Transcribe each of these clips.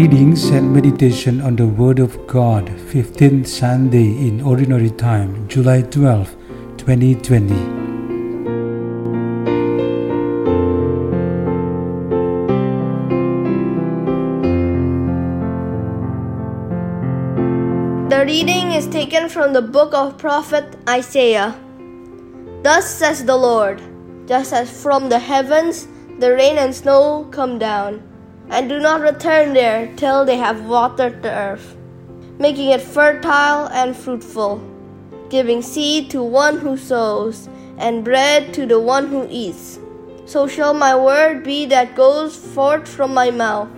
Readings and meditation on the Word of God, 15th Sunday in Ordinary Time, July 12, 2020. The reading is taken from the book of prophet Isaiah. Thus says the Lord, just as from the heavens the rain and snow come down, and do not return there till they have watered the earth, making it fertile and fruitful, giving seed to one who sows, and bread to the one who eats. So shall my word be that goes forth from my mouth.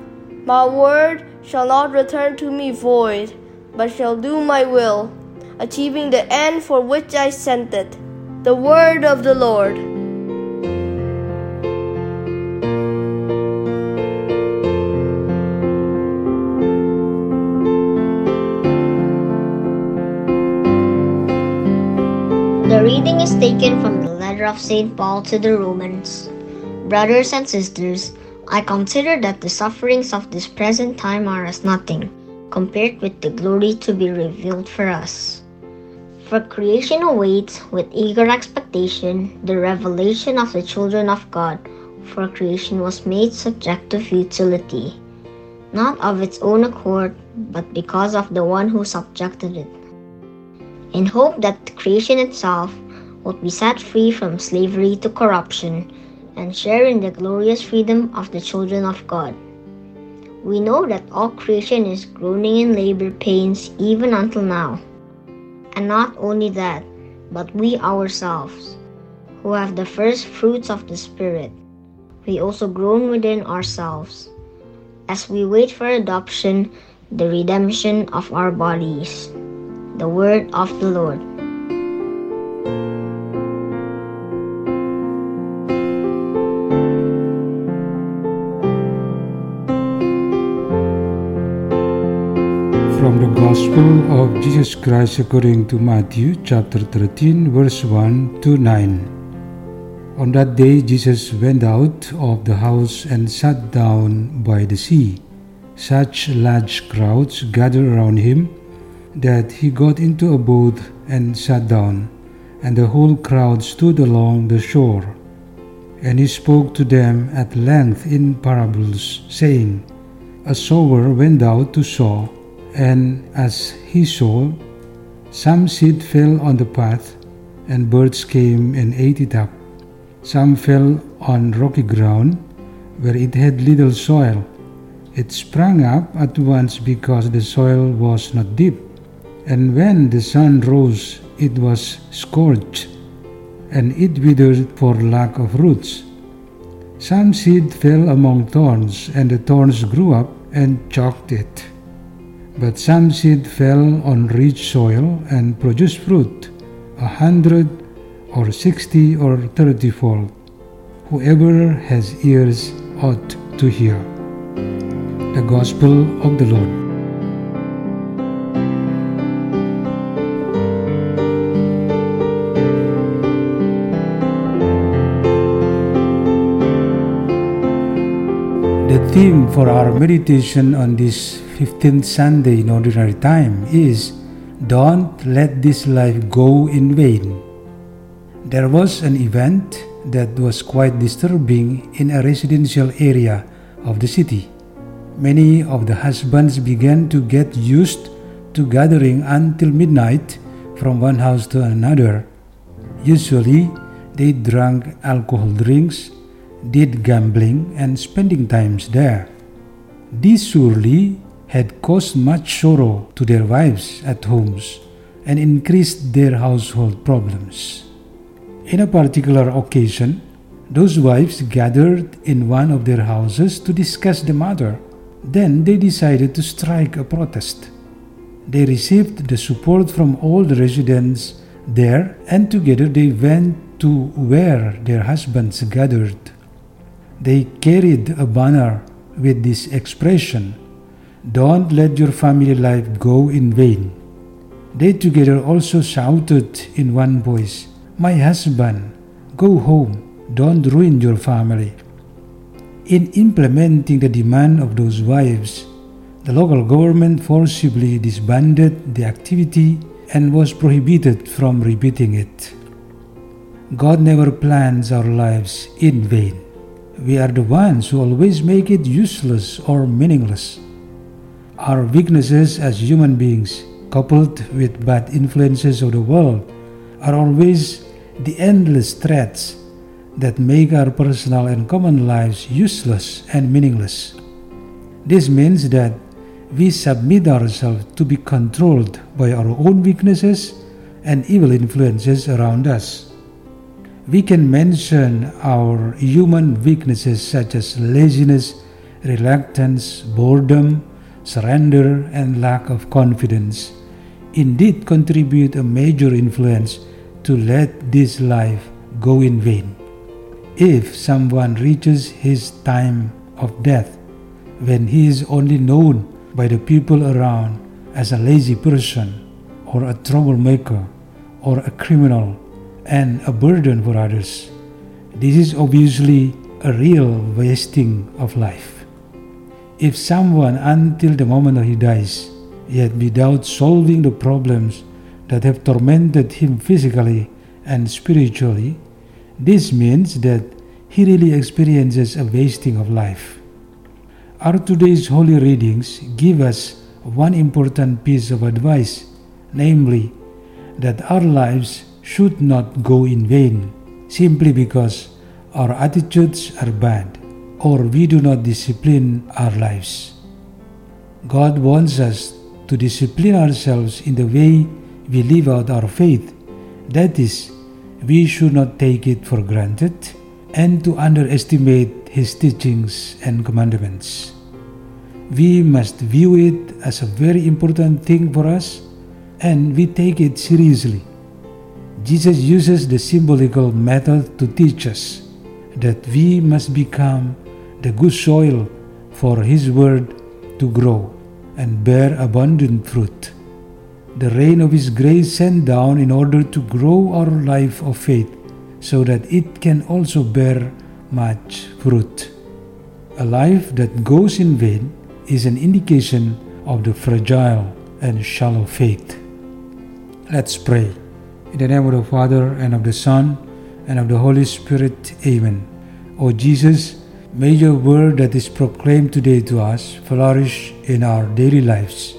My word shall not return to me void but shall do my will, achieving the end for which I sent it. The word of the Lord. The reading is taken from the letter of St. Paul to the Romans. Brothers and sisters, I consider that the sufferings of this present time are as nothing compared with the glory to be revealed for us. For creation awaits with eager expectation the revelation of the children of God, for creation was made subject to futility, not of its own accord, but because of the one who subjected it, in hope that creation itself would be set free from slavery to corruption and share in the glorious freedom of the children of God. We know that all creation is groaning in labor pains even until now. And not only that, but we ourselves, who have the first fruits of the Spirit, we also groan within ourselves, as we wait for adoption, the redemption of our bodies. The word of the Lord. From the Gospel of Jesus Christ according to Matthew chapter 13, verse 1 to 9. On that day, Jesus went out of the house and sat down by the sea. Such large crowds gathered around him that he got into a boat and sat down, and the whole crowd stood along the shore. And he spoke to them at length in parables, saying, A sower went out to sow. And as he sowed, some seed fell on the path, and birds came and ate it up. Some fell on rocky ground, where it had little soil. It sprang up at once because the soil was not deep. And when the sun rose, it was scorched, and it withered for lack of roots. Some seed fell among thorns, and the thorns grew up and choked it. But some seed fell on rich soil and produced fruit, a hundred or sixty or thirtyfold. Whoever has ears ought to hear. The Gospel of the Lord. Theme for our meditation on this 15th Sunday in Ordinary Time is Don't Let This Life Go in Vain. There was an event that was quite disturbing in a residential area of the city. Many of the husbands began to get used to gathering until midnight from one house to another. Usually, they drank alcohol drinks did gambling and spending times there. This surely had caused much sorrow to their wives at homes and increased their household problems. In a particular occasion, those wives gathered in one of their houses to discuss the matter. Then they decided to strike a protest. They received the support from all the residents there, and together they went to where their husbands gathered. They carried a banner with this expression Don't let your family life go in vain. They together also shouted in one voice, My husband, go home, don't ruin your family. In implementing the demand of those wives, the local government forcibly disbanded the activity and was prohibited from repeating it. God never plans our lives in vain. We are the ones who always make it useless or meaningless. Our weaknesses as human beings, coupled with bad influences of the world, are always the endless threats that make our personal and common lives useless and meaningless. This means that we submit ourselves to be controlled by our own weaknesses and evil influences around us. We can mention our human weaknesses such as laziness, reluctance, boredom, surrender, and lack of confidence. Indeed, contribute a major influence to let this life go in vain. If someone reaches his time of death when he is only known by the people around as a lazy person or a troublemaker or a criminal and a burden for others. This is obviously a real wasting of life. If someone, until the moment he dies, yet without solving the problems that have tormented him physically and spiritually, this means that he really experiences a wasting of life. Our today's holy readings give us one important piece of advice, namely, that our lives should not go in vain simply because our attitudes are bad or we do not discipline our lives. God wants us to discipline ourselves in the way we live out our faith. That is, we should not take it for granted and to underestimate His teachings and commandments we must view it as a very important thing for us and we take it seriously. Jesus uses the symbolical method to teach us that we must become the good soil for His Word to grow and bear abundant fruit. The rain of His grace sent down in order to grow our life of faith so that it can also bear much fruit. A life that goes in vain is an indication of the fragile and shallow faith. Let's pray. In the name of the Father, and of the Son, and of the Holy Spirit, Amen. O Jesus, may your word that is proclaimed today to us flourish in our daily lives.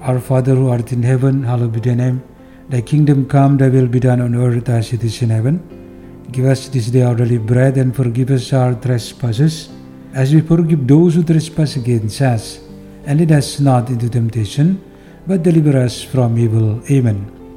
Our Father who art in heaven, hallowed be thy name. Thy kingdom come, thy will be done on earth as it is in heaven. Give us this day our daily bread, and forgive us our trespasses as we forgive those who trespass against us. And lead us not into temptation, but deliver us from evil. Amen.